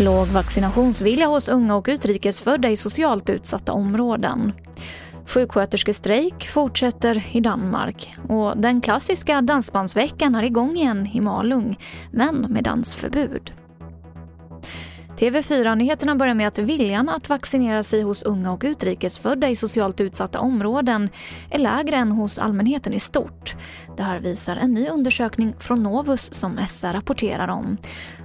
Låg vaccinationsvilja hos unga och utrikesfödda i socialt utsatta områden. Sjuksköterskestrejk fortsätter i Danmark och den klassiska dansbandsveckan är igång igen i Malung, men med dansförbud. TV4-nyheterna börjar med att viljan att vaccinera sig hos unga och utrikesfödda i socialt utsatta områden är lägre än hos allmänheten i stort. Det här visar en ny undersökning från Novus som SR rapporterar om.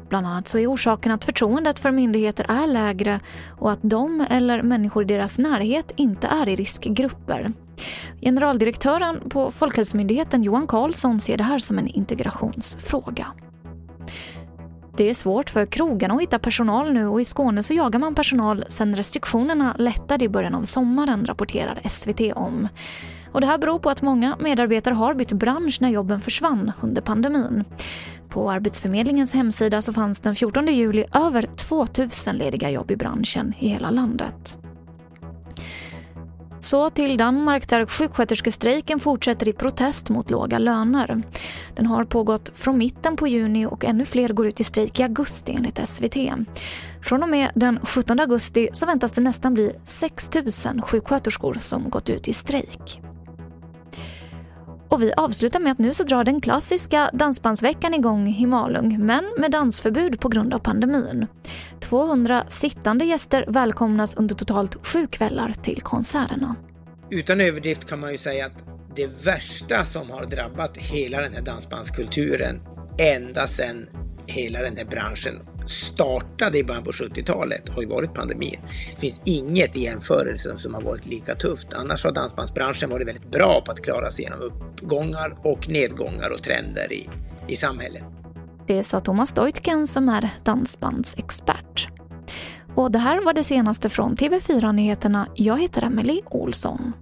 Bland annat så är orsaken att förtroendet för myndigheter är lägre och att de eller människor i deras närhet inte är i riskgrupper. Generaldirektören på Folkhälsomyndigheten Johan Karlsson ser det här som en integrationsfråga. Det är svårt för krogarna att hitta personal nu och i Skåne så jagar man personal sedan restriktionerna lättade i början av sommaren, rapporterar SVT om. Och det här beror på att många medarbetare har bytt bransch när jobben försvann under pandemin. På Arbetsförmedlingens hemsida så fanns den 14 juli över 2000 lediga jobb i branschen i hela landet. Så till Danmark där sjuksköterskestrejken fortsätter i protest mot låga löner. Den har pågått från mitten på juni och ännu fler går ut i strejk i augusti enligt SVT. Från och med den 17 augusti så väntas det nästan bli 6 000 sjuksköterskor som gått ut i strejk. Och vi avslutar med att nu så drar den klassiska dansbandsveckan igång i Malung, men med dansförbud på grund av pandemin. 200 sittande gäster välkomnas under totalt sju kvällar till konserterna. Utan överdrift kan man ju säga att det värsta som har drabbat hela den här dansbandskulturen ända sedan hela den här branschen startade i början på 70-talet har ju varit pandemin. Det finns inget i jämförelse som har varit lika tufft. Annars har dansbandsbranschen varit väldigt bra på att klara sig genom uppgångar och nedgångar och trender i, i samhället. Det sa Thomas Deutgen som är dansbandsexpert. Och det här var det senaste från TV4 Nyheterna. Jag heter Emily Olsson.